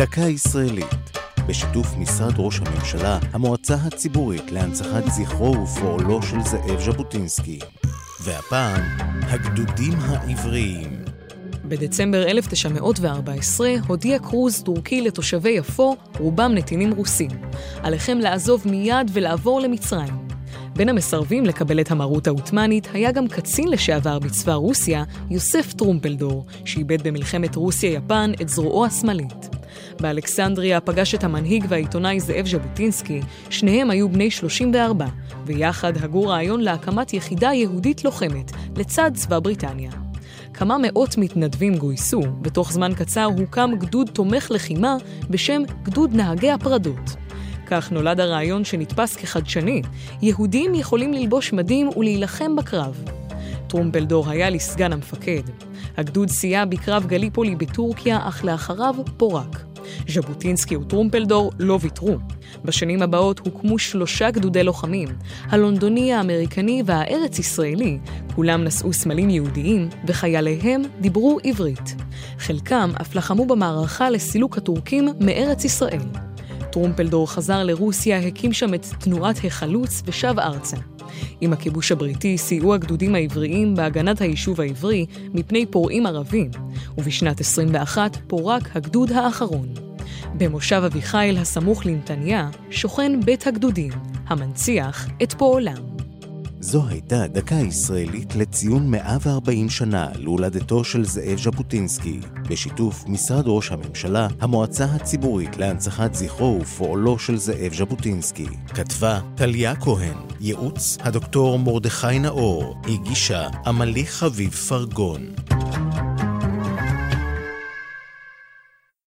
דקה ישראלית, בשיתוף משרד ראש הממשלה, המועצה הציבורית להנצחת זכרו ופועלו של זאב ז'בוטינסקי. והפעם, הגדודים העבריים. בדצמבר 1914 הודיע קרוז טורקי לתושבי יפו, רובם נתינים רוסים. עליכם לעזוב מיד ולעבור למצרים. בין המסרבים לקבל את המרות העות'מאנית היה גם קצין לשעבר בצבא רוסיה, יוסף טרומפלדור, שאיבד במלחמת רוסיה-יפן את זרועו השמאלית. באלכסנדריה פגש את המנהיג והעיתונאי זאב ז'בוטינסקי, שניהם היו בני 34, ויחד הגו רעיון להקמת יחידה יהודית לוחמת, לצד צבא בריטניה. כמה מאות מתנדבים גויסו, ותוך זמן קצר הוקם גדוד תומך לחימה בשם גדוד נהגי הפרדות. כך נולד הרעיון שנתפס כחדשני, יהודים יכולים ללבוש מדים ולהילחם בקרב. טרומפלדור היה לסגן המפקד. הגדוד סייע בקרב גליפולי בטורקיה, אך לאחריו פורק. ז'בוטינסקי וטרומפלדור לא ויתרו. בשנים הבאות הוקמו שלושה גדודי לוחמים, הלונדוני, האמריקני והארץ-ישראלי, כולם נשאו סמלים יהודיים, וחייליהם דיברו עברית. חלקם אף לחמו במערכה לסילוק הטורקים מארץ ישראל. טרומפלדור חזר לרוסיה, הקים שם את תנועת החלוץ ושב ארצה. עם הכיבוש הבריטי סייעו הגדודים העבריים בהגנת היישוב העברי מפני פורעים ערבים, ובשנת 21 פורק הגדוד האחרון. במושב אביחיל הסמוך לנתניה שוכן בית הגדודים, המנציח את פועלם. זו הייתה דקה ישראלית לציון 140 שנה להולדתו של זאב ז'בוטינסקי, בשיתוף משרד ראש הממשלה, המועצה הציבורית להנצחת זכרו ופועלו של זאב ז'בוטינסקי. כתבה טליה כהן, ייעוץ הדוקטור מרדכי נאור, הגישה עמלי חביב פרגון.